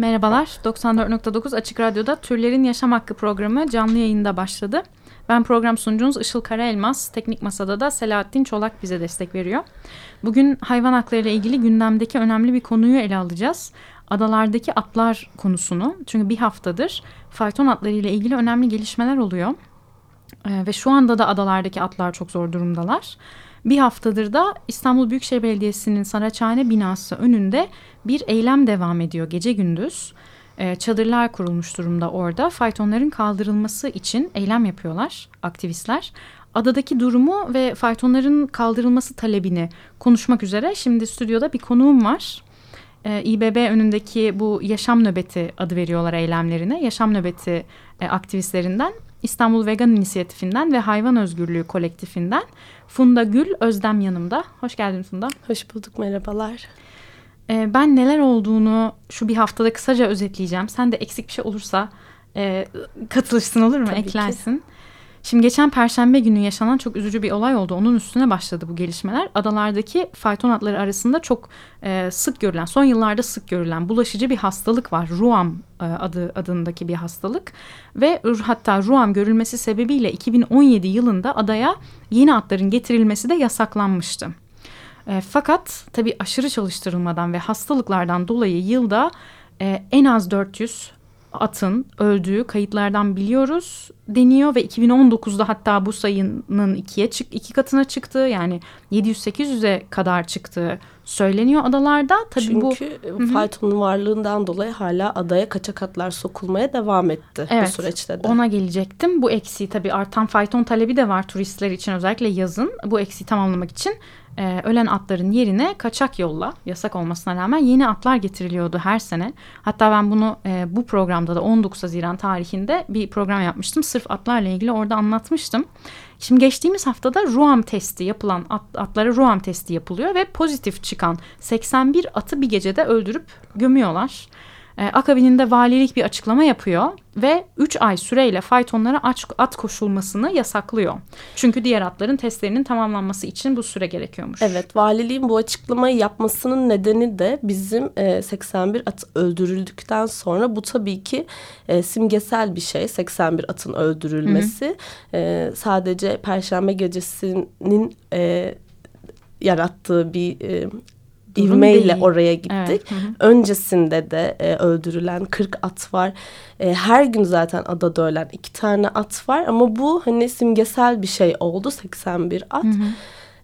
Merhabalar, 94.9 Açık Radyo'da Türlerin Yaşam Hakkı programı canlı yayında başladı. Ben program sunucunuz Işıl Karaelmaz, teknik masada da Selahattin Çolak bize destek veriyor. Bugün hayvan hakları ile ilgili gündemdeki önemli bir konuyu ele alacağız. Adalardaki atlar konusunu. Çünkü bir haftadır fayton atları ile ilgili önemli gelişmeler oluyor. Ee, ve şu anda da adalardaki atlar çok zor durumdalar. Bir haftadır da İstanbul Büyükşehir Belediyesi'nin Saraçhane binası önünde bir eylem devam ediyor gece gündüz. Ee, çadırlar kurulmuş durumda orada. Faytonların kaldırılması için eylem yapıyorlar aktivistler. Adadaki durumu ve faytonların kaldırılması talebini konuşmak üzere şimdi stüdyoda bir konuğum var. Ee, İBB önündeki bu yaşam nöbeti adı veriyorlar eylemlerine. Yaşam nöbeti e, aktivistlerinden İstanbul Vegan İnisiyatifinden ve Hayvan Özgürlüğü Kolektifinden Funda Gül Özdem yanımda. Hoş geldin Funda. Hoş bulduk merhabalar. Ee, ben neler olduğunu şu bir haftada kısaca özetleyeceğim. Sen de eksik bir şey olursa e, katılırsın olur mu? Tabii ki. Şimdi geçen perşembe günü yaşanan çok üzücü bir olay oldu. Onun üstüne başladı bu gelişmeler. Adalardaki fayton atları arasında çok e, sık görülen, son yıllarda sık görülen bulaşıcı bir hastalık var. Ruam e, adı adındaki bir hastalık ve hatta Ruam görülmesi sebebiyle 2017 yılında adaya yeni atların getirilmesi de yasaklanmıştı. E, fakat tabii aşırı çalıştırılmadan ve hastalıklardan dolayı yılda e, en az 400 atın öldüğü kayıtlardan biliyoruz deniyor ve 2019'da hatta bu sayının ikiye çık iki katına çıktı yani 700-800'e kadar çıktığı söyleniyor adalarda. Tabii bu Çünkü e, faytonun varlığından dolayı hala adaya kaçak atlar sokulmaya devam etti Evet, bu süreçte de. Ona gelecektim. Bu eksiği tabii artan fayton talebi de var turistler için özellikle yazın. Bu eksiği tamamlamak için e, ölen atların yerine kaçak yolla yasak olmasına rağmen yeni atlar getiriliyordu her sene. Hatta ben bunu e, bu programda da 19 Haziran tarihinde bir program yapmıştım. Sırf atlarla ilgili orada anlatmıştım. Şimdi geçtiğimiz haftada Ruam testi yapılan at, atlara Ruam testi yapılıyor ve pozitif çıkan 81 atı bir gecede öldürüp gömüyorlar. E, akabininde valilik bir açıklama yapıyor ve 3 ay süreyle faytonlara at, at koşulmasını yasaklıyor. Çünkü diğer atların testlerinin tamamlanması için bu süre gerekiyormuş. Evet valiliğin bu açıklamayı yapmasının nedeni de bizim e, 81 at öldürüldükten sonra bu tabii ki e, simgesel bir şey 81 atın öldürülmesi. E, sadece Perşembe gecesinin e, yarattığı bir e, Durum ivmeyle değil. oraya gittik. Evet, hı hı. Öncesinde de e, öldürülen 40 at var. E, her gün zaten adada ölen iki tane at var ama bu hani simgesel bir şey oldu 81 at.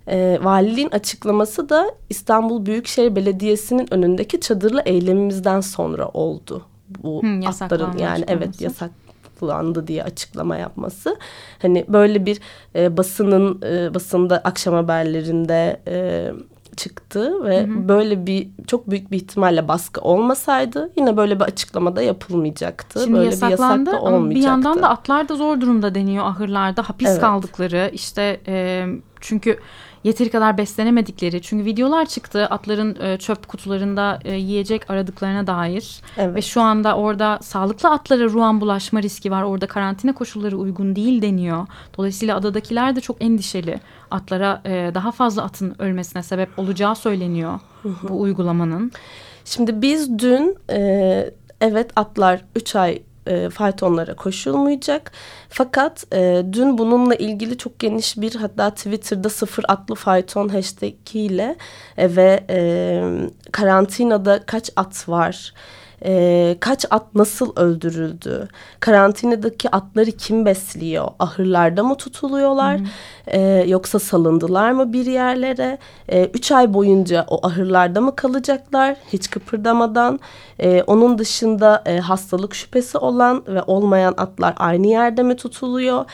E, valiliğin açıklaması da İstanbul Büyükşehir Belediyesi'nin önündeki çadırlı eylemimizden sonra oldu. Bu Hı, atların yani evet açıklaması. yasaklandı diye açıklama yapması. Hani böyle bir e, basının e, basında akşam haberlerinde e, çıktı ve böyle bir çok büyük bir ihtimalle baskı olmasaydı yine böyle bir açıklamada yapılmayacaktı. Şimdi böyle bir yasak da ama bir olmayacaktı. yandan da atlar da zor durumda deniyor ahırlarda. Hapis Evet. kaldıkları işte e, çünkü yeteri kadar beslenemedikleri. Çünkü videolar çıktı atların e, çöp kutularında e, yiyecek aradıklarına dair. Evet. Ve şu anda orada sağlıklı atlara ruhan bulaşma riski var. Orada karantina koşulları uygun değil deniyor. Dolayısıyla adadakiler de çok endişeli. Atlara e, daha fazla atın ölmesine sebep olacağı söyleniyor bu uygulamanın. Şimdi biz dün e, evet atlar 3 ay e, faytonlara koşulmayacak. Fakat e, dün bununla ilgili çok geniş bir hatta Twitter'da sıfır atlı fayton hashtag ile e, ve e, karantinada kaç at var? e, kaç at nasıl öldürüldü? Karantinadaki atları kim besliyor? Ahırlarda mı tutuluyorlar? E, yoksa salındılar mı bir yerlere? E, üç ay boyunca o ahırlarda mı kalacaklar? Hiç kıpırdamadan. E, onun dışında e, hastalık şüphesi olan ve olmayan atlar aynı yerde mi tutuluyor?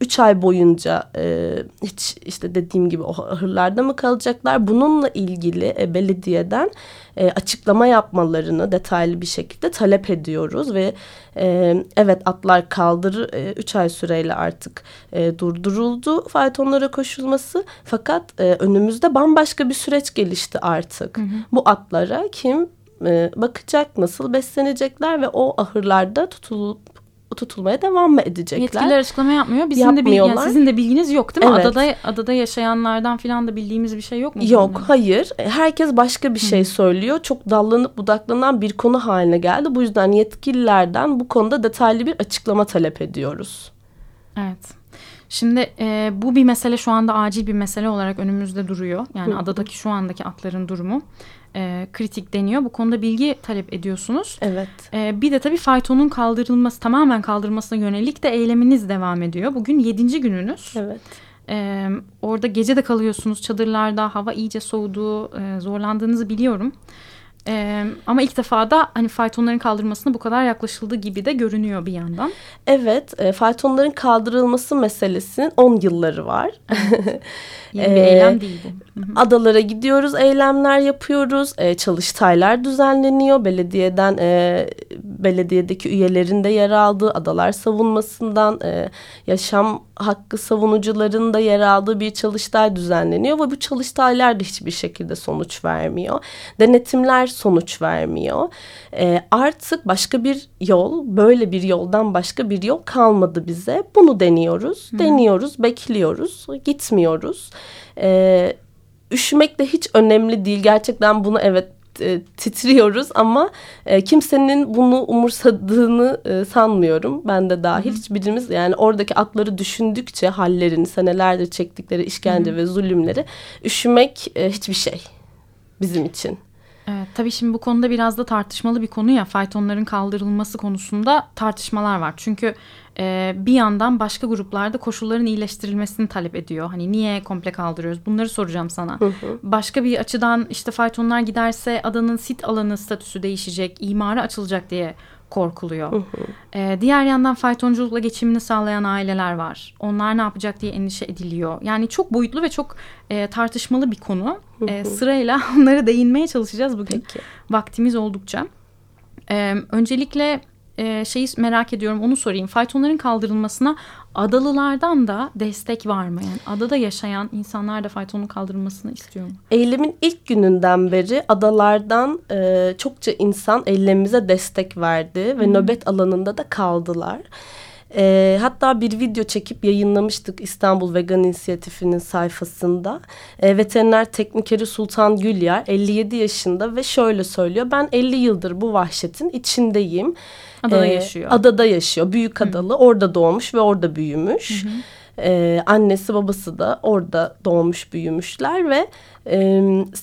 3 ay boyunca e, hiç işte dediğim gibi o ahırlarda mı kalacaklar? Bununla ilgili e, belediyeden e, açıklama yapmalarını detaylı bir şekilde talep ediyoruz ve e, evet atlar kaldır 3 e, ay süreyle artık e, durduruldu faytonlara koşulması fakat e, önümüzde bambaşka bir süreç gelişti artık. Hı hı. Bu atlara kim e, bakacak, nasıl beslenecekler ve o ahırlarda tutulup tutulmaya devam mı edecekler? Yetkililer açıklama yapmıyor. Bizim de bilgi, yani sizin de bilginiz yok değil mi? Evet. Adada adada yaşayanlardan falan da bildiğimiz bir şey yok mu? Yok, bunun? hayır. Herkes başka bir şey Hı. söylüyor. Çok dallanıp budaklanan bir konu haline geldi. Bu yüzden yetkililerden bu konuda detaylı bir açıklama talep ediyoruz. Evet. Şimdi e, bu bir mesele şu anda acil bir mesele olarak önümüzde duruyor. Yani Hı. adadaki şu andaki atların durumu e, kritik deniyor. Bu konuda bilgi talep ediyorsunuz. Evet. E, bir de tabii faytonun kaldırılması tamamen kaldırılmasına yönelik de eyleminiz devam ediyor. Bugün yedinci gününüz. Evet. E, orada gece de kalıyorsunuz çadırlarda hava iyice soğudu e, zorlandığınızı biliyorum. Ee, ama ilk defa da hani faytonların kaldırılmasına bu kadar yaklaşıldığı gibi de görünüyor bir yandan. Evet, e, faytonların kaldırılması meselesinin 10 yılları var. Yeni bir eylem değildi. Adalara gidiyoruz, eylemler yapıyoruz, e, çalıştaylar düzenleniyor. Belediyeden, e, belediyedeki üyelerin de yer aldığı adalar savunmasından, e, yaşam hakkı savunucuların da yer aldığı bir çalıştay düzenleniyor. Ve bu çalıştaylar da hiçbir şekilde sonuç vermiyor. Denetimler sonuç vermiyor. E, artık başka bir yol, böyle bir yoldan başka bir yol kalmadı bize. Bunu deniyoruz, Hı. deniyoruz, bekliyoruz, gitmiyoruz. E, üşümek de hiç önemli değil. Gerçekten bunu evet titriyoruz ama e, kimsenin bunu umursadığını e, sanmıyorum. Ben de dahil Hı-hı. hiçbirimiz yani oradaki atları düşündükçe hallerini senelerdir çektikleri işkence Hı-hı. ve zulümleri üşümek e, hiçbir şey bizim için. Evet, tabii şimdi bu konuda biraz da tartışmalı bir konu ya faytonların kaldırılması konusunda tartışmalar var. Çünkü e, bir yandan başka gruplarda koşulların iyileştirilmesini talep ediyor. Hani niye komple kaldırıyoruz bunları soracağım sana. Hı hı. Başka bir açıdan işte faytonlar giderse adanın sit alanı statüsü değişecek, imara açılacak diye korkuluyor. Hı hı. Ee, diğer yandan faytonculukla geçimini sağlayan aileler var. Onlar ne yapacak diye endişe ediliyor. Yani çok boyutlu ve çok e, tartışmalı bir konu. Hı hı. E, sırayla onlara değinmeye çalışacağız bugün. Peki. Vaktimiz oldukça. E, öncelikle e, şeyi merak ediyorum onu sorayım. Faytonların kaldırılmasına adalılardan da destek var mı? Yani adada yaşayan insanlar da faytonun kaldırılmasını istiyor mu? Eylemin ilk gününden beri adalardan e, çokça insan eylemimize destek verdi ve hmm. nöbet alanında da kaldılar. E, hatta bir video çekip yayınlamıştık İstanbul Vegan İnisiyatifi'nin sayfasında. E, veteriner teknikeri Sultan Gülyar 57 yaşında ve şöyle söylüyor. Ben 50 yıldır bu vahşetin içindeyim. Adada ee, yaşıyor. Adada yaşıyor. Büyük adalı. Hı. Orada doğmuş ve orada büyümüş. Hı hı. Ee, annesi babası da orada doğmuş büyümüşler ve e,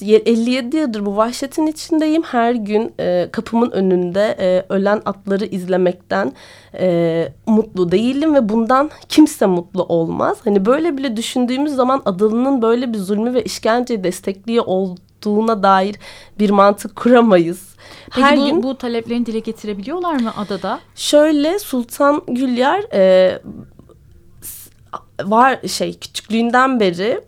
57 yıldır bu vahşetin içindeyim. Her gün e, kapımın önünde e, ölen atları izlemekten e, mutlu değilim ve bundan kimse mutlu olmaz. Hani böyle bile düşündüğümüz zaman adalının böyle bir zulmü ve işkenceyi destekliyor olduğuna dair bir mantık kuramayız. Peki Her bu, gün bu taleplerini dile getirebiliyorlar mı adada? Şöyle Sultan Gülyar e, var şey küçüklüğünden beri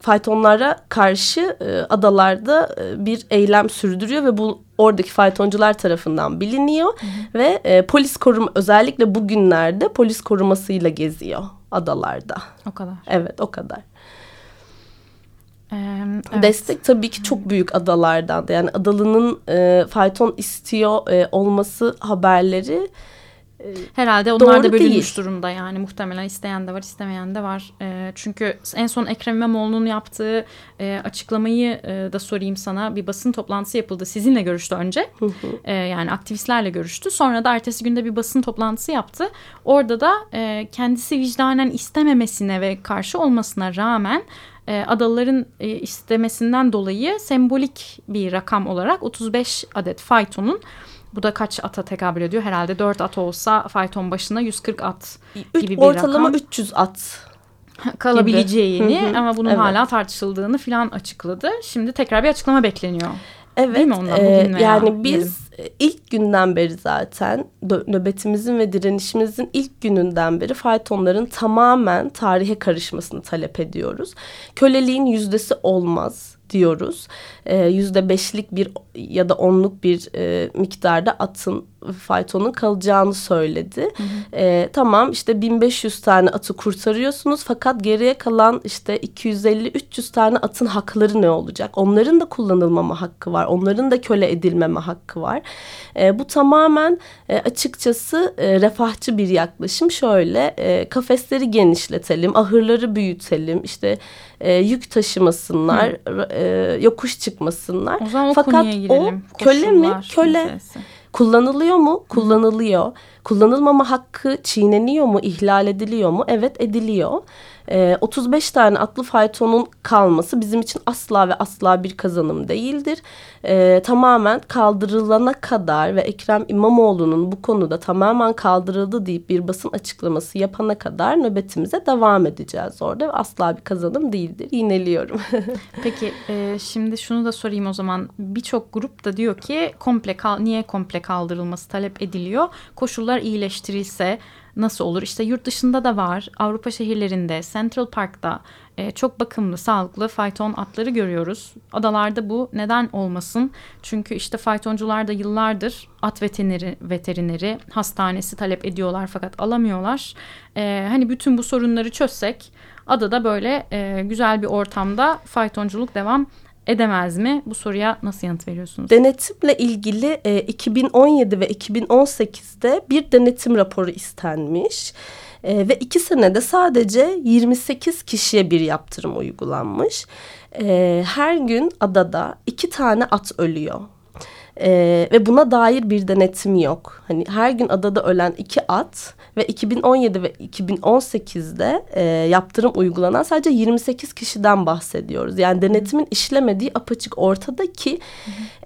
faytonlara karşı e, adalarda e, bir eylem sürdürüyor ve bu oradaki faytoncular tarafından biliniyor hı hı. ve e, polis koruma özellikle bugünlerde polis korumasıyla geziyor adalarda. O kadar. Evet o kadar. Ee, evet. Destek tabii ki çok büyük adalardan da yani adalının e, fayton istiyor e, olması haberleri Herhalde onlar da bölünmüş değil. durumda yani muhtemelen isteyen de var istemeyen de var. E, çünkü en son Ekrem İmamoğlu'nun yaptığı e, açıklamayı e, da sorayım sana. Bir basın toplantısı yapıldı. Sizinle görüştü önce. E, yani aktivistlerle görüştü. Sonra da ertesi günde bir basın toplantısı yaptı. Orada da e, kendisi vicdanen istememesine ve karşı olmasına rağmen e, adalıların e, istemesinden dolayı sembolik bir rakam olarak 35 adet faytonun bu da kaç ata tekabül ediyor? Herhalde 4 at olsa fayton başına 140 at gibi bir Ortalama rakam. 300 at kalabileceğini ama bunun evet. hala tartışıldığını filan açıkladı. Şimdi tekrar bir açıklama bekleniyor. Evet, Değil mi ondan? e, Bugün veya yani biz yarın. e, ilk günden beri zaten nöbetimizin ve direnişimizin ilk gününden beri faytonların tamamen tarihe karışmasını talep ediyoruz. Köleliğin yüzdesi olmaz diyoruz. E, Yüzde beşlik bir ya da onluk bir e, miktarda atın faytonun kalacağını söyledi. E, tamam işte 1500 tane atı kurtarıyorsunuz fakat geriye kalan işte 250-300 tane atın hakları ne olacak? Onların da kullanılmama hakkı var. Onların da köle edilmeme hakkı var. E, bu tamamen e, açıkçası e, refahçı bir yaklaşım. Şöyle e, kafesleri genişletelim, ahırları büyütelim, işte e, yük taşımasınlar, e, yokuş çıkmasınlar. O zaman o Fakat o köle mi? Köle. meselesi. Kullanılıyor mu? Kullanılıyor. Kullanılmama hakkı çiğneniyor mu? İhlal ediliyor mu? Evet ediliyor. Ee, 35 tane atlı faytonun kalması bizim için asla ve asla bir kazanım değildir. Ee, tamamen kaldırılana kadar ve Ekrem İmamoğlu'nun bu konuda tamamen kaldırıldı deyip bir basın açıklaması yapana kadar nöbetimize devam edeceğiz orada. Ve Asla bir kazanım değildir. Yineliyorum. Peki e, şimdi şunu da sorayım o zaman. Birçok grup da diyor ki komple niye komple kaldırılması talep ediliyor? Koşullar iyileştirilse nasıl olur? İşte yurt dışında da var. Avrupa şehirlerinde, Central Park'ta e, çok bakımlı, sağlıklı fayton atları görüyoruz. Adalarda bu neden olmasın? Çünkü işte faytoncular da yıllardır at veterineri, veterineri hastanesi talep ediyorlar fakat alamıyorlar. E, hani bütün bu sorunları çözsek adada böyle e, güzel bir ortamda faytonculuk devam edemez mi? Bu soruya nasıl yanıt veriyorsunuz? Denetimle ilgili e, 2017 ve 2018'de bir denetim raporu istenmiş. E, ve iki senede sadece 28 kişiye bir yaptırım uygulanmış. E, her gün adada iki tane at ölüyor. Ee, ve buna dair bir denetim yok. Hani her gün adada ölen iki at ve 2017 ve 2018'de e, yaptırım uygulanan sadece 28 kişiden bahsediyoruz. Yani denetimin işlemediği apaçık ortada ki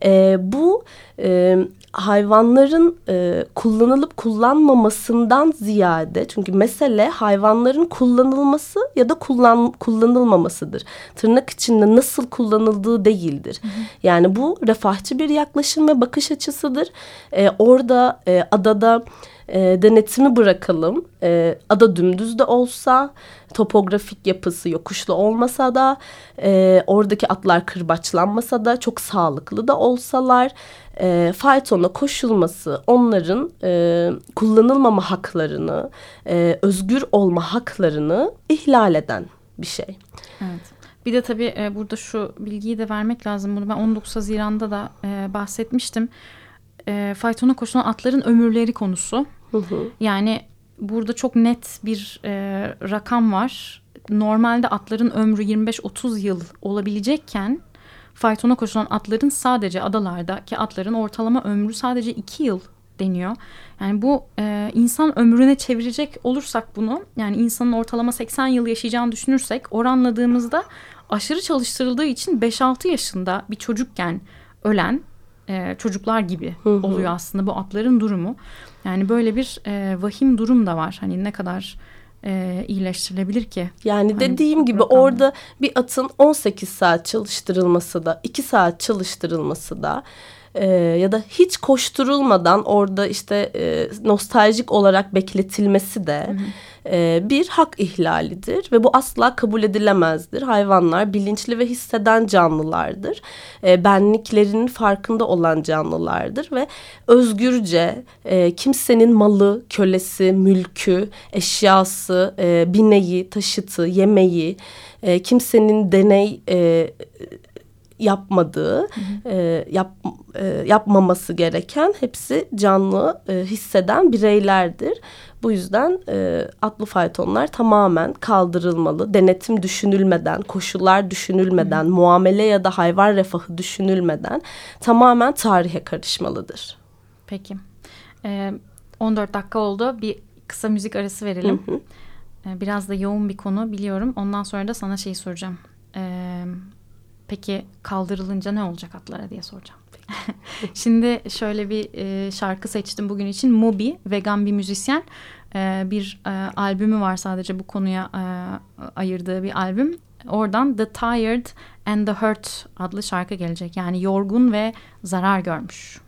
e, bu e, hayvanların e, kullanılıp kullanmamasından ziyade çünkü mesele hayvanların kullanılması ya da kullan kullanılmamasıdır. Tırnak içinde nasıl kullanıldığı değildir. Yani bu refahçı bir yaklaşım ve bakış açısıdır. E, orada e, adada e, denetimi bırakalım. E, ada dümdüz de olsa, topografik yapısı yokuşlu olmasa da, e, oradaki atlar kırbaçlanmasa da, çok sağlıklı da olsalar, e, faytona koşulması onların e, kullanılmama haklarını, e, özgür olma haklarını ihlal eden bir şey. Evet. Bir de tabii e, burada şu bilgiyi de vermek lazım. Bunu ben 19 Haziran'da da e, bahsetmiştim. E, faytona koşulan atların ömürleri konusu. Hı hı. Yani burada çok net bir e, rakam var. Normalde atların ömrü 25-30 yıl olabilecekken faytona koşulan atların sadece adalardaki atların ortalama ömrü sadece 2 yıl deniyor. Yani bu e, insan ömrüne çevirecek olursak bunu yani insanın ortalama 80 yıl yaşayacağını düşünürsek oranladığımızda aşırı çalıştırıldığı için 5-6 yaşında bir çocukken ölen e, çocuklar gibi Hı hı. oluyor aslında bu atların durumu. Yani böyle bir e, vahim durum da var. Hani ne kadar e, iyileştirilebilir ki? Yani Hani dediğim gibi rakamlar. orada bir atın 18 saat çalıştırılması da 2 saat çalıştırılması da e, ya da hiç koşturulmadan orada işte e, nostaljik olarak bekletilmesi de e, bir hak ihlalidir ve bu asla kabul edilemezdir. Hayvanlar bilinçli ve hisseden canlılardır. E, benliklerinin farkında olan canlılardır ve özgürce e, kimsenin malı, kölesi, mülkü, eşyası, e, bineği, taşıtı, yemeği, kimsenin deney yapmadığı, e, yap, e, yapmaması gereken hepsi canlı e, hisseden bireylerdir. Bu yüzden e, atlı faytonlar tamamen kaldırılmalı. Denetim düşünülmeden, koşullar düşünülmeden, muamele ya da hayvan refahı düşünülmeden tamamen tarihe karışmalıdır. Peki. E, 14 dakika oldu. Bir kısa müzik arası verelim. Hı hı. E, biraz da yoğun bir konu biliyorum. Ondan sonra da sana şeyi soracağım. E, peki kaldırılınca ne olacak atlara diye soracağım. Şimdi şöyle bir e, şarkı seçtim bugün için. Moby, vegan bir müzisyen. E, bir e, albümü var sadece bu konuya e, ayırdığı bir albüm. Oradan The Tired and the Hurt adlı şarkı gelecek. Yani yorgun ve zarar görmüş.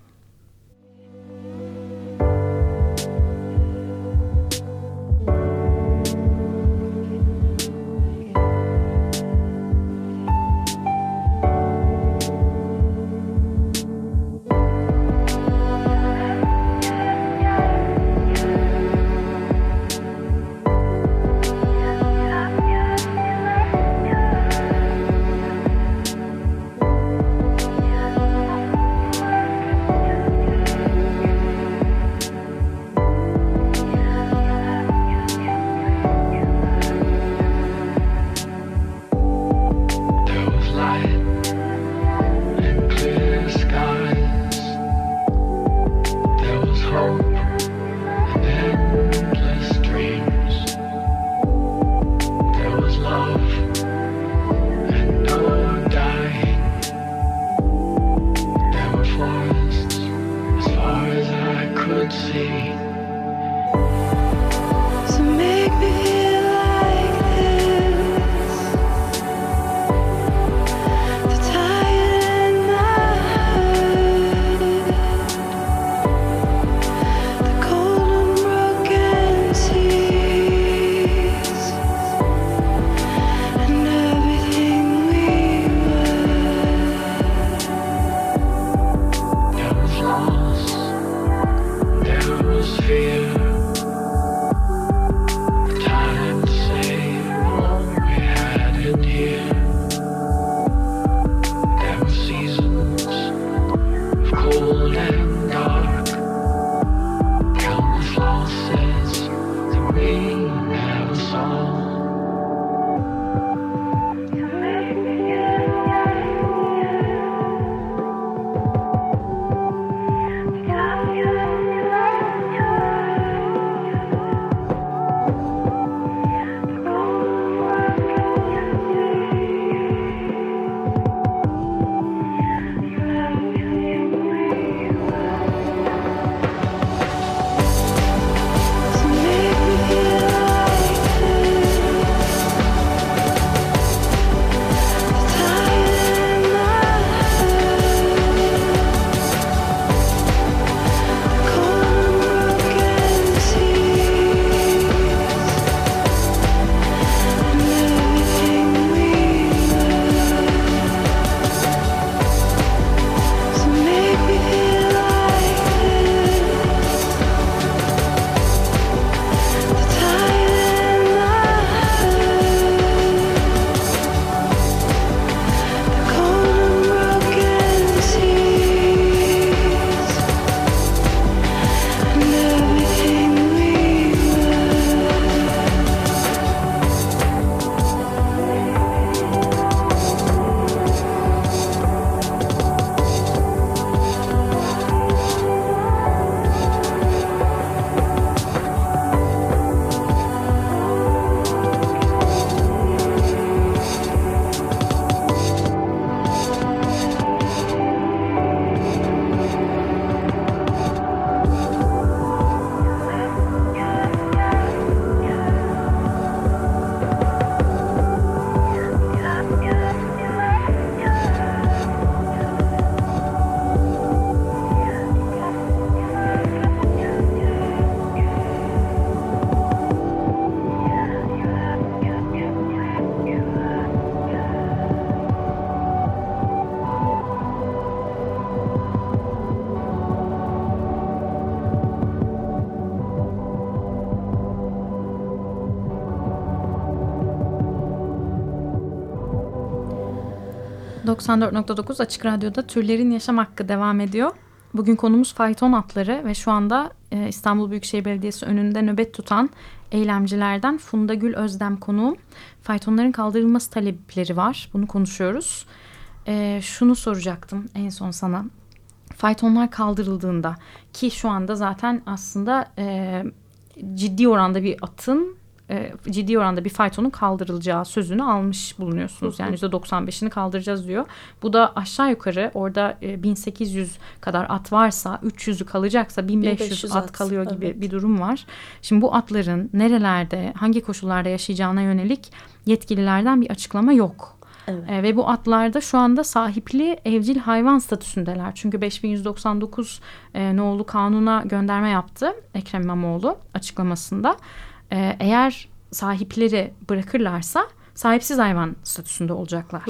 ...94.9 Açık Radyo'da Türlerin Yaşam Hakkı devam ediyor. Bugün konumuz fayton atları ve şu anda e, İstanbul Büyükşehir Belediyesi önünde nöbet tutan eylemcilerden Funda Gül Özdem konuğum. Faytonların kaldırılması talepleri var. Bunu konuşuyoruz. E, şunu soracaktım en son sana. Faytonlar kaldırıldığında ki şu anda zaten aslında e, ciddi oranda bir atın e, ciddi oranda bir faytonun kaldırılacağı sözünü almış bulunuyorsunuz. Yani %95'ini kaldıracağız diyor. Bu da aşağı yukarı orada e, 1800 kadar at varsa 300'ü kalacaksa 1500, 1500 at, at, kalıyor gibi evet. bir durum var. Şimdi bu atların nerelerde hangi koşullarda yaşayacağına yönelik yetkililerden bir açıklama yok. Evet. E, ve bu atlarda şu anda sahipli evcil hayvan statüsündeler. Çünkü 5199 e, nolu kanuna gönderme yaptı Ekrem İmamoğlu açıklamasında. E, eğer sahipleri bırakırlarsa sahipsiz hayvan statüsünde olacaklar.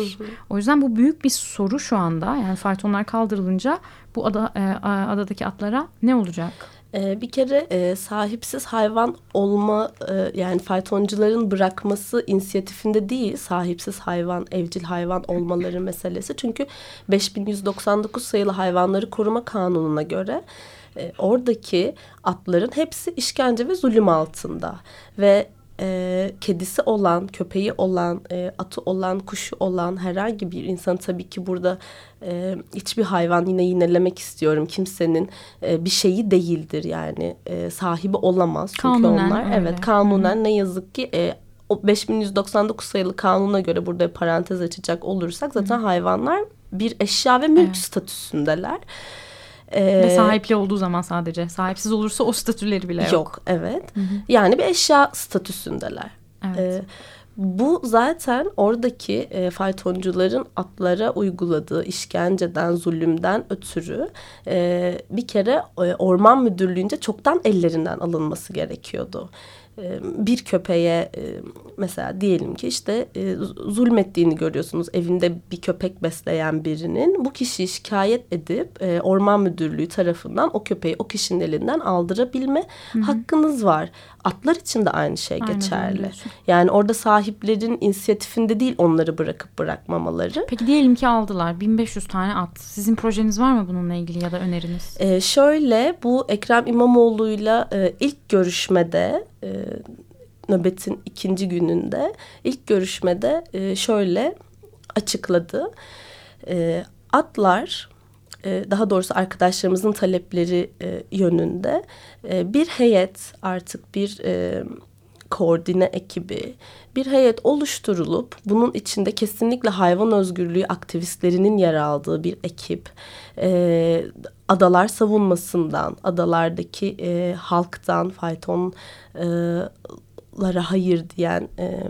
O yüzden bu büyük bir soru şu anda. Yani faytonlar kaldırılınca bu ada, e, adadaki atlara ne olacak? Ee, bir kere e, sahipsiz hayvan olma e, yani faytoncuların bırakması inisiyatifinde değil sahipsiz hayvan evcil hayvan olmaları meselesi. Çünkü 5199 sayılı hayvanları koruma kanununa göre e, oradaki atların hepsi işkence ve zulüm altında ve e, kedisi olan, köpeği olan, e, atı olan, kuşu olan herhangi bir insan tabii ki burada e, hiçbir hayvan yine yinelemek istiyorum. Kimsenin e, bir şeyi değildir yani e, sahibi olamaz. Çünkü Kanunen onlar öyle. evet kanunen ne yazık ki e, o 5199 sayılı kanuna göre burada parantez açacak olursak zaten hayvanlar bir eşya ve mülk Evet. statüsündeler. Ve Ee, sahipli olduğu zaman sadece. Sahipsiz olursa o statüleri bile yok. Yok evet. Yani bir eşya statüsündeler. Evet. Ee, bu zaten oradaki e, faytoncuların atlara uyguladığı işkenceden, zulümden ötürü e, bir kere e, orman müdürlüğünce çoktan ellerinden alınması gerekiyordu. E, bir köpeğe e, mesela diyelim ki işte e, zulmettiğini görüyorsunuz evinde bir köpek besleyen birinin bu kişiyi şikayet edip e, orman müdürlüğü tarafından o köpeği o kişinin elinden aldırabilme hakkınız var. Atlar için de aynı şey Aynen geçerli. diyorsun. Yani orada sahiplerin inisiyatifinde değil onları bırakıp bırakmamaları. Peki diyelim ki aldılar 1500 tane at. Sizin projeniz var mı bununla ilgili ya da öneriniz? Ee, şöyle bu Ekrem İmamoğlu'yla e, ilk görüşmede e, nöbetin ikinci gününde ilk görüşmede e, şöyle açıkladı. E, atlar e, daha doğrusu arkadaşlarımızın talepleri e, yönünde e, bir heyet artık bir koordine ekibi bir heyet oluşturulup bunun içinde kesinlikle hayvan özgürlüğü aktivistlerinin yer aldığı bir ekip e, adalar savunmasından adalardaki e, halktan faytonlara hayır diyen e,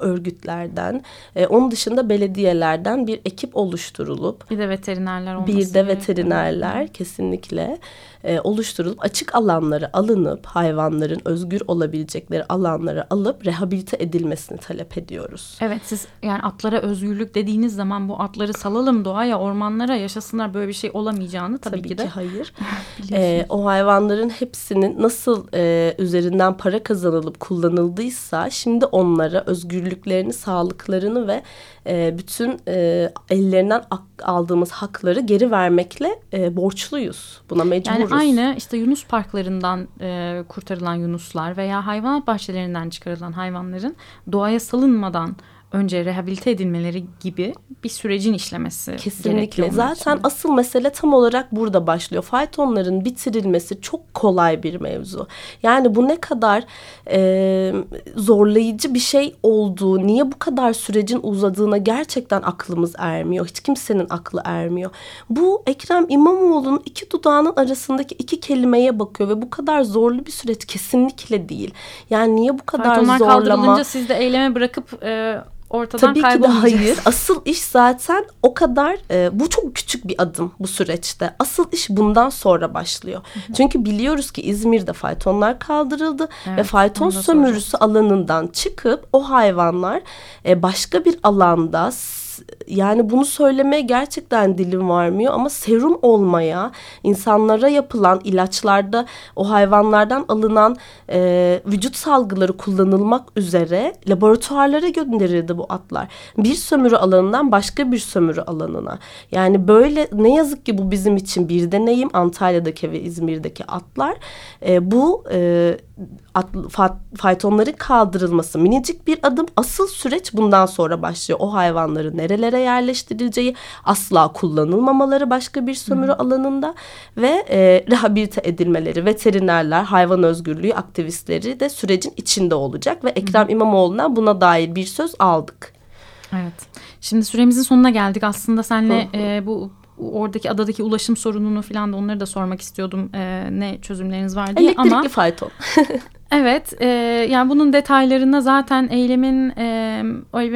örgütlerden e, onun dışında belediyelerden bir ekip oluşturulup Bir de veterinerler olması bir de gerekiyor. veterinerler kesinlikle e, oluşturulup açık alanları alınıp hayvanların özgür olabilecekleri alanları alıp rehabilite edilmesini talep ediyoruz. Evet siz yani atlara özgürlük dediğiniz zaman bu atları salalım doğaya, ormanlara yaşasınlar böyle bir şey olamayacağını tabii, Tabii, ki ki, de hayır. biliyorsunuz. E, o hayvanların hepsinin nasıl e, üzerinden para kazanılıp kullanıldıysa şimdi onlara özgürlüklerini, sağlıklarını ve e, bütün e, ellerinden aldığımız hakları geri vermekle e, borçluyuz. Buna mecburuz. Yani aynı işte Yunus parklarından e, kurtarılan yunuslar veya hayvanat bahçelerinden çıkarılan hayvanların doğaya salınmadan önce rehabilite edilmeleri gibi bir sürecin işlemesi Kesinlikle. Zaten için. asıl mesele tam olarak burada başlıyor. Faytonların bitirilmesi çok kolay bir mevzu. Yani bu ne kadar e, zorlayıcı bir şey olduğu, niye bu kadar sürecin uzadığına gerçekten aklımız ermiyor. Hiç kimsenin aklı ermiyor. Bu Ekrem İmamoğlu'nun iki dudağının arasındaki iki kelimeye bakıyor ve bu kadar zorlu bir süreç kesinlikle değil. Yani niye bu kadar Faytonlar zorlama? kaldırılınca siz de eyleme bırakıp e, ortadan Tabii ki de hayır. Asıl iş zaten o kadar e, bu çok küçük bir adım bu süreçte. Asıl iş bundan sonra başlıyor. Çünkü biliyoruz ki İzmir'de faytonlar kaldırıldı Evet, ve fayton sömürüsü alanından çıkıp o hayvanlar e, başka bir alanda yani bunu söylemeye gerçekten dilim varmıyor ama serum olmaya insanlara yapılan ilaçlarda o hayvanlardan alınan e, vücut salgıları kullanılmak üzere laboratuvarlara gönderildi bu atlar. Bir sömürü alanından başka bir sömürü alanına. Yani böyle ne yazık ki bu bizim için bir deneyim Antalya'daki ve İzmir'deki atlar. E, bu e, faytonların kaldırılması minicik bir adım. Asıl süreç bundan sonra başlıyor. O hayvanların nerelere yerleştirileceği, asla kullanılmamaları başka bir sömürü alanında ve e, rehabilite edilmeleri, veterinerler, hayvan özgürlüğü aktivistleri de sürecin içinde olacak ve Ekrem İmamoğlu'na buna dair bir söz aldık. Evet. Şimdi süremizin sonuna geldik. Aslında senle e, bu oradaki adadaki ulaşım sorununu falan da onları da sormak istiyordum. E, ne çözümleriniz var diye Elektrikli ama fayton. Evet, e, yani bunun detaylarına zaten eylemin e,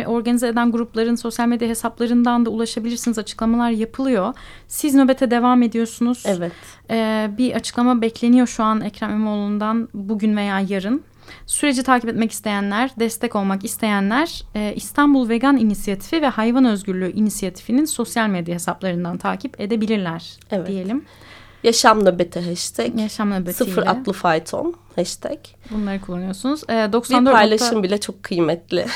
organize eden grupların sosyal medya hesaplarından da ulaşabilirsiniz. Açıklamalar yapılıyor. Siz nöbete devam ediyorsunuz. Evet. E, bir açıklama bekleniyor şu an Ekrem İmamoğlu'ndan bugün veya yarın. Süreci takip etmek isteyenler, destek olmak isteyenler e, İstanbul Vegan İnisiyatifi ve Hayvan Özgürlüğü İnisiyatifi'nin sosyal medya hesaplarından takip edebilirler Evet. diyelim. Yaşam nöbeti hashtag. Yaşam nöbetiyle Sıfır atlı fayton hashtag. bunları kullanıyorsunuz. E, Bir 94 paylaşım bile çok kıymetli.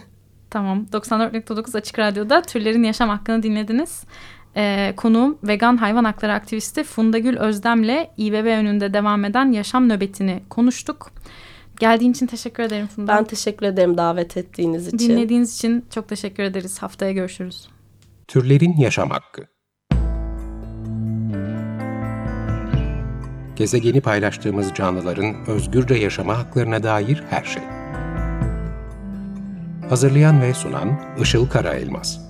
Tamam. 94.9 Açık Radyo'da Türlerin Yaşam Hakkını dinlediniz. Ee, konuğum vegan hayvan hakları aktivisti Funda Gül Özdem'le İBB önünde devam eden yaşam nöbetini konuştuk. Geldiğin için teşekkür ederim Funda. Ben teşekkür ederim davet ettiğiniz için. Dinlediğiniz için çok teşekkür ederiz. Haftaya görüşürüz. Türlerin Yaşam Hakkı Gezegeni paylaştığımız canlıların özgürce yaşama haklarına dair her şey. Hazırlayan ve sunan Işıl Karaelmaz